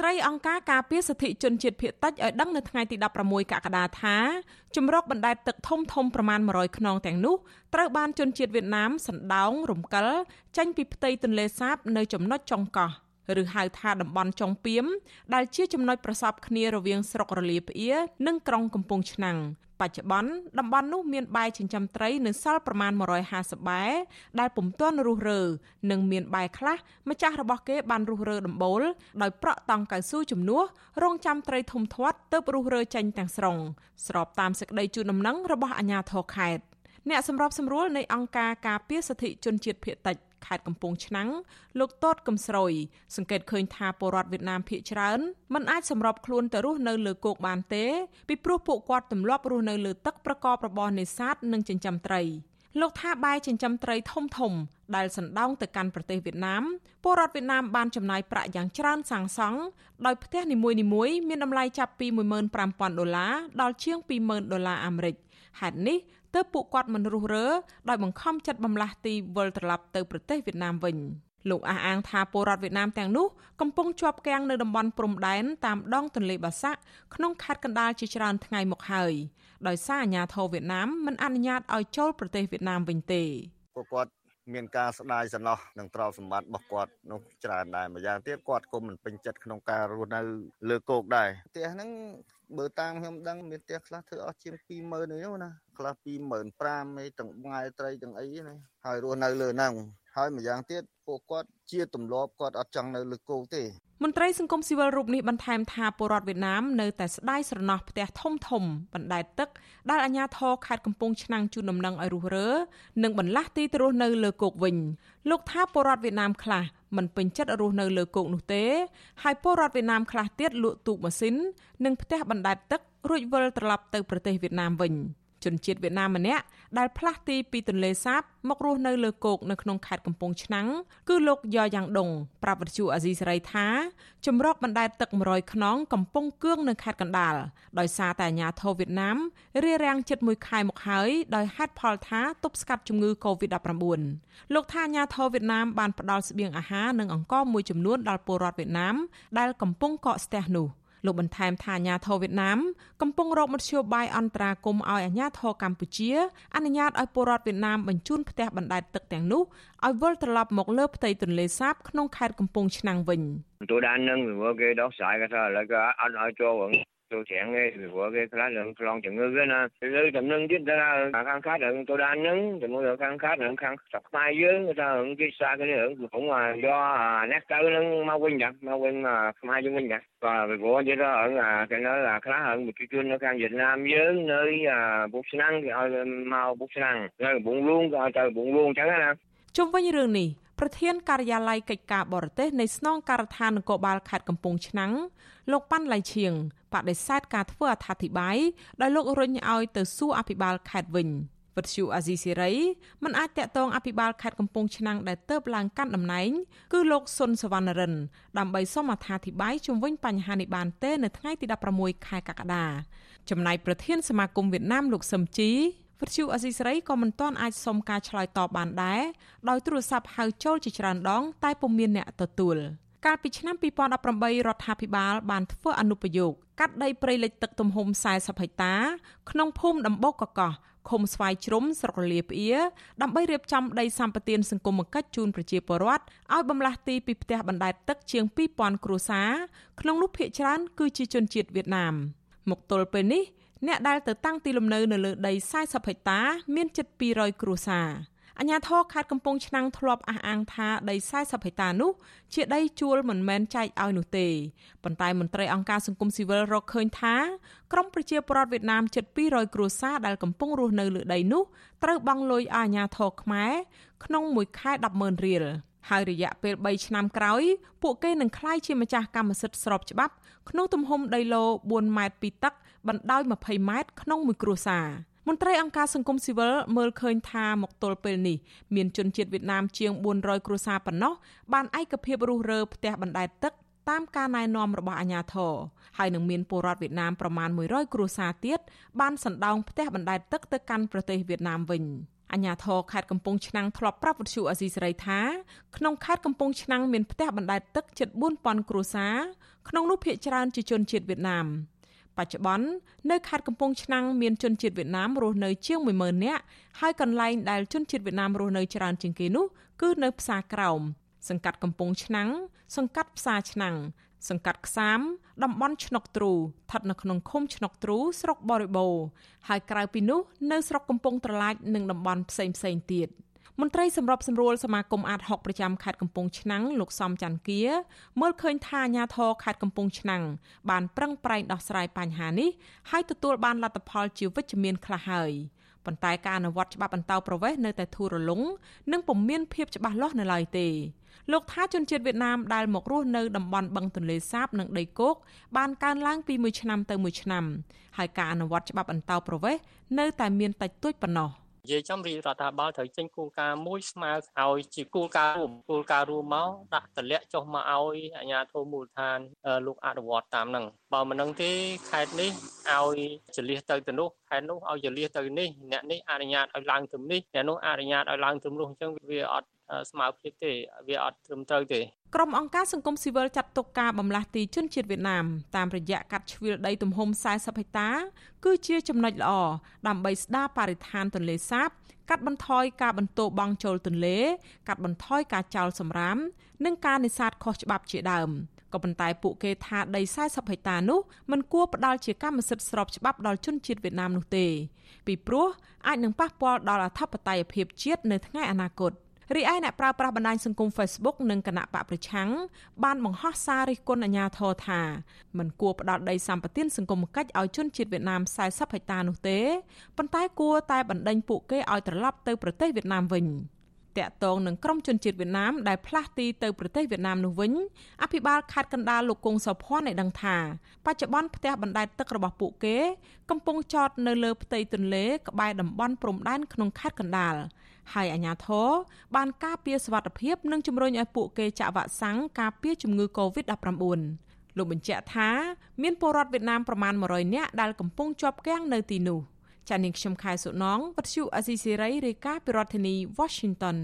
ន្ត្រីអង្គការការពារសិទ្ធិជនជាតិភៀតតិចឲ្យដឹងនៅថ្ងៃទី16កក្កដាថាជំរកបណ្ដែតទឹកធំធំប្រមាណ100ខ្នងទាំងនោះត្រូវបានជនជាតិវៀតណាមសណ្ដោងរំកិលចេញពីផ្ទៃទន្លេសាបនៅចំណុចចុងកោះ ឬហៅថាតំបន់ចុងពៀមដែលជាចំណុចប្រសពគ្នារវាងស្រុករលាផ្អៀនិងក្រុងកំពង់ឆ្នាំងបច្ចុប្បន្នតំបន់នោះមានបែចិញ្ចឹមត្រីនៅសល់ប្រមាណ150បែដែលពុំទាន់រុះរើនិងមានបែខ្លះម្ចាស់របស់គេបានរុះរើដំបូលដោយប្រក់តង់កៅស៊ូជំនួសរងចាំត្រីធំធាត់ទៅរុះរើចេញទាំងស្រុងស្របតាមសេចក្តីជូនដំណឹងរបស់អាជ្ញាធរខេត្តអ្នកសម្របសម្រួលនៃអង្គការការពារសិទ្ធិជនជាតិភៀតតិច ខេត្តកំពង់ឆ្នាំងលោកតតកំស្រួយសង្កេតឃើញថាពលរដ្ឋវៀតណាមភៀសច្រើនមិនអាចសម្របខ្លួនទៅរស់នៅលើគោកបានទេពីព្រោះពួកគាត់ទម្លាប់រស់នៅលើទឹកប្រកបរបរនេសាទនិងចិញ្ចឹមត្រីលោកថាបែចិញ្ចឹមត្រីធំធំដែលសណ្ដោងទៅកាន់ប្រទេសវៀតណាមពលរដ្ឋវៀតណាមបានចំណាយប្រាក់យ៉ាងច្រើនសាងសង់ដោយផ្ទះនីមួយៗមានតម្លៃចាប់ពី15000ដុល្លារដល់ជាង20000ដុល្លារអាមេរិកហេតុនេះ ទើបពួកគាត់មិនរុះរើដោយបង្ខំចិត្តបំលាស់ទីវិលត្រឡប់ទៅប្រទេសវៀតណាមវិញលោកអះអាងថាពលរដ្ឋវៀតណាមទាំងនោះកំពុងជាប់គាំងនៅតំបន់ព្រំដែនតាមដងទន្លេបាសាក់ក្នុងខេត្តកណ្ដាលជាច្រើនថ្ងៃមកហើយដោយសារអាញាធរវៀតណាមមិនអនុញ្ញាតឲ្យចូលប្រទេសវៀតណាមវិញទេពួកគាត់មានការស្ដាយសំណោះនឹងទ្រព្យសម្បត្តិរបស់គាត់នោះច្រើនដែរម្យ៉ាងទៀតគាត់ក៏មិនពេញចិត្តក្នុងការរស់នៅលើគោកដែរផ្ទះហ្នឹងបើតាមខ្ញុំដឹងមានផ្ទះខ្លះធ្វើអស់ជាង20000នេះណា ខ្លះ25000ឯទាំងងាយត្រីទាំងអីណាហើយរស់នៅលើហ្នឹងហើយម្យ៉ាងទៀតពួកគាត់ជាទម្លាប់គាត់អត់ចង់នៅលើគោកទេមន្ត្រីសង្គមស៊ីវិលរូបនេះបន្ថែមថាពលរដ្ឋវៀតណាមនៅតែស្ដាយស្រណោះផ្ទះធំធំបណ្ដែតទឹកដែលអាជ្ញាធរខេត្តកំពង់ឆ្នាំងជូនដំណឹងឲ្យរុះរើនិងបន្លាស់ទីទៅរស់នៅលើគោកវិញលោកថាពលរដ្ឋវៀតណាមខ្លះមិនពេញចិត្តរស់នៅលើគោកនោះទេហើយពលរដ្ឋវៀតណាមខ្លះទៀតលក់ទូកម៉ាស៊ីននិងផ្ទះបណ្ដែតទឹករួចវិលត្រឡប់ទៅប្រទេសវៀតណាមវិញ។ ជនជាតិវៀតណាមម្នាក់ដែលផ្លាស់ទីពីទន្លេសាបមករស់នៅលើគោកនៅក្នុងខេត្តកំពង់ឆ្នាំងគឺលោកយ៉យ៉ាងដងប្រាប់វិទ្យុអាស៊ីសេរីថាជំរកបណ្ដែតទឹក100ខ្នងកំពុងគឿងនៅខេត្តកណ្ដាលដោយសារតែអាញាធរវៀតណាមរារាំងជិត1ខែមកហើយដោយហេតុផលថាទប់ស្កាត់ជំងឺ Covid-19 លោកថាអាញាធរវៀតណាមបានផ្ដល់ស្បៀងអាហារនិងអង្ករមួយចំនួនដល់ពលរដ្ឋវៀតណាមដែលកំពុងកកស្ទះនោះ លោកបន្ថែមថាអាញាធរវៀតណាមកំពុងរកមធ្យោបាយអន្តរាគមន៍ឲ្យអាញាធរកម្ពុជា អនុញ្ញាតឲ្យពលរដ្ឋវៀតណាមបញ្ជូនផ្ទះបណ្ដែតទឹកទាំងនោះឲ្យវិលត្រឡប់មកលើផ្ទៃទន្លេសាបក្នុងខេត្តកំពង់ឆ្នាំងវិញ tôi đang nâng vừa cái đó xài cái sao lại cái anh ở cho vẫn tôi chẹn cái thì vợ cái lá lượng lon chừng ngư cái nè. Lấy chừng nâng chứ, ta khăn khát được tôi đang nâng thì mỗi lần khăn khát được khăn sập tay dưới, người ta hưởng cái xa cái nữa cũng là do à, nát cơ nó mau quên nhận mau quên mà mai chung mình nhận và về vợ vậy đó ở là cái nói là khá hơn, một cái chuyên nó khăn Việt Nam với nơi à, bút sinh ăn thì à, mau bút sinh ăn rồi bụng luôn rồi trời, bụng luôn, chẳng hạn nào. Chung với như rừng này ប្រធានការិយាល័យកិច្ចការបរទេសនៃស្នងការដ្ឋាននគរបាលខេត្តកំពង់ឆ្នាំងលោកប៉ាន់ឡៃឈៀងបដិសេធការធ្វើអត្ថាធិប្បាយដោយលោករុញឲ្យទៅសួរអភិបាលខេត្តវិញវិទ្យុអាស៊ីសេរីមិនអាចតាក់ទងអភិបាលខេត្តកំពង់ឆ្នាំងដែលទៅបឡើងកាន់តំណែងគឺលោកសុនសវណ្ណរិន ដើម្បីសូមអត្ថាធិប្បាយជុំវិញបញ្ហានេះបានទេ នៅថ្ងៃទី16ខែកក្កដាចំណែកប្រធានសមាគមវៀតណាមលោកសឹមជី វិទ្យុអស៊ីសេរីក៏មិនទាន់អាចសុំការឆ្លើយតបបានដែរដោយទូរស័ព្ទហៅចូលជាច្រើនដង តែពុំមានអ្នកទទួលកាលពីឆ្នាំ2018រដ្ឋាភិបាលបានធ្វើអនុប្រយោគកាត់ដីព្រៃលិចទឹកទំហំ40ហិកតា ក្នុងភូមិដំបូកកកោះឃុំស្វាយជ្រុំស្រុករលាផ្អៀដើម្បីរៀបចំដីសម្បត្តិសង្គមគិច្ចជូនប្រជាពលរដ្ឋឲ្យបំលាស់ទីពីផ្ទះបណ្ដែតទឹកជាង2000គ្រួសារក្នុងនោះភាគច្រើនគឺជាជនជាតិវៀតណាមមកទល់ពេលនេះ អ្នកដែលទៅតាំងទីលំនៅនៅលើដី40ហិកតា មានជិត200គ្រួសារអញ្ញាធរខេត្តកំពង់ឆ្នាំងធ្លាប់អះអាងថាដី40ហិកតានោះជាដីជួលមិនមែនចែកឲ្យនោះទេប៉ុន្តែមន្ត្រីអង្គការសង្គមស៊ីវិលរកឃើញថាក្រមប្រជាពលរដ្ឋវៀតណាមជិត200គ្រួសារដែលកំពុងរស់នៅលើដីនោះត្រូវបង់លុយឲ្យអាជ្ញាធរខ្មែរក្នុងមួយខែ100,000រៀល ហើយរយៈពេល3ឆ្នាំក្រោយ ពួកគេនឹងក្លាយជាម្ចាស់កម្មសិទ្ធិស្របច្បាប់ ក្នុងទំហំដីឡូ4ម៉ែត្រពីទឹកបណ្ដោយ20ម៉ែត្រក្នុងមួយគ្រួសារមន្ត្រីអង្គការសង្គមស៊ីវិលមើលឃើញថាមកទល់ពេលនេះមានជនជាតិវៀតណាមជាង400គ្រួសារប៉ុណ្ណោះបានឯកភាពរុះរើផ្ទះបណ្ដែតទឹកតាមការណែនាំរបស់អាជ្ញាធរហើយនឹងមានពលរដ្ឋវៀតណាមប្រមាណ100គ្រួសារទៀតបានសណ្ដោងផ្ទះបណ្ដែតទឹកទៅកាន់ប្រទេសវៀតណាមវិញ អញ្ញាធរខេត្តកំពង់ឆ្នាំងធ្លាប់ប្រាប់វិទ្យុអេស៊ីសេរីថាក្នុងខេត្តកំពង់ឆ្នាំងមានផ្ទះបណ្ដែតទឹកជិត4000គ្រួសារក្នុងនោះភាគច្រើនជាជនជាតិវៀតណាមបច្ចុប្បន្ននៅខេត្តកំពង់ឆ្នាំងមានជនជាតិវៀតណាមរស់នៅជាង10000នាក់ហើយកន្លែងដែលជនជាតិវៀតណាមរស់នៅច្រើនជាងគេនោះគឺនៅផ្សារក្រោមសង្កាត់កំពង់ឆ្នាំងសង្កាត់ផ្សារឆ្នាំង សង្កាត់ខ្សាមតំបន់ឆ្នុកទ្រូស្ថិតនៅក្នុងឃុំឆ្នុកទ្រូស្រុកបរិបូរហើយក្រៅពីនោះនៅស្រុកកំពង់ត្រឡាចនិងតំបន់ផ្សេងផ្សេងទៀតមន្ត្រីសម្របសម្រួលសមាគមអាត60ប្រចាំខេត្តកំពង់ឆ្នាំងលោកសំច័ន្ទគាមើលឃើញថាអាញាធរខេត្តកំពង់ឆ្នាំងបានប្រឹងប្រែងដោះស្រាយបញ្ហានេះហើយទទួលបានលទ្ធផលជាវិជ្ជមានខ្លះហើយ ប៉ុន្តែការអនុវត្តច្បាប់អន្តោប្រវេសន៍នៅតែធូររលុងនិងពុំមានភាពច្បាស់លាស់នៅឡើយទេលោកថាជនជាតិវៀតណាមដែលមករស់នៅតំបន់បឹងទន្លេសាបនិងដីគោកបានកើនឡើងពីមួយឆ្នាំទៅមួយឆ្នាំហើយការអនុវត្តច្បាប់អន្តោប្រវេសន៍នៅតែមានតិចតួចប៉ុណ្ណោះ និយាយចំរាជរដ្ឋាភិបាលត្រូវចេញគោលការណ៍មួយស្មើឲ្យជាគោលការណ៍រួមគោលការណ៍រួមមកដាក់តម្លាក់ចុះមកឲ្យអាជ្ញាធរមូលដ្ឋានលោកអនុវត្តតាមហ្នឹងបើមិននឹងទេខេត្តនេះឲ្យចលះទៅទៅនោះខេត្តនោះឲ្យចលះទៅនេះអ្នកនេះអនុញ្ញាតឲ្យឡើងទៅនេះអ្នកនោះអនុញ្ញាតឲ្យឡើងទៅនោះអញ្ចឹងវាអត់ ស្មើភាពទេវាអត់ត្រឹមត្រូវទេក្រុមអង្គការសង្គមស៊ីវិលចាត់ទុកការបំលាស់ទីជនជាតិវៀតណាមតាមរយៈកាត់ជ្រឿលដីទំហំ40ហិកតា គឺជាចំណុចល្អដើម្បីស្ដារបរិស្ថានទន្លេសាប កាត់បន្ថយការបន្ទោបង់ចូលទន្លេ កាត់បន្ថយការចោលសំរាម និងការនេសាទខុសច្បាប់ជាដើមក៏ប៉ុន្តែពួកគេថាដី40ហិកតានោះមិនគួរផ្ដាល់ជាកម្មសិទ្ធិស្របច្បាប់ដល់ជនជាតិវៀតណាមនោះទេ ពីព្រោះអាចនឹងប៉ះពាល់ដល់អធិបតេយ្យភាពជាតិនៅថ្ងៃអនាគត។ រីឯអ្នកប្រើប្រាស់បណ្ដាញសង្គម Facebook និងគណៈបកប្រឆាំងបានបង្ហោះសាររិះគន់អាជ្ញាធរថាមិនគួរផ្ដាល់ដីសម្បត្តិសង្គមគិច្ចឲ្យជនជាតិវៀតណាម40ហិកតានោះទេប៉ុន្តែគួរតែបណ្ដេញពួកគេឲ្យត្រឡប់ទៅប្រទេសវៀតណាមវិញតាក់ទងនឹងក្រុមជនជាតិវៀតណាមដែលផ្លាស់ទីទៅប្រទេសវៀតណាមនោះវិញអភិបាលខេត្តកណ្ដាលលោកគង់សុភ័ណ្ឌបានដឹងថាបច្ចុប្បន្នផ្ទះបណ្ដែតទឹករបស់ពួកគេ កំពុងចតនៅលើផ្ទៃទន្លេក្បែរតំបន់ព្រំដែនក្នុងខេត្តកណ្ដាល ហើយអាជ្ញាធរបានការពារសវត្ថិភាពនិងជំរុញឲ្យពួកគេចាក់វ៉ាក់សាំងការពារជំងឺ Covid-19 លោកបញ្ជាក់ថាមានពលរដ្ឋវៀតណាមប្រមាណ100នាក់ដែលកំពុងជាប់គាំងនៅទីនោះចានាងខ្ញុំខែសុណងវັດឈូអេស៊ីសេរីរាយការណ៍ពីរដ្ឋធានី Washington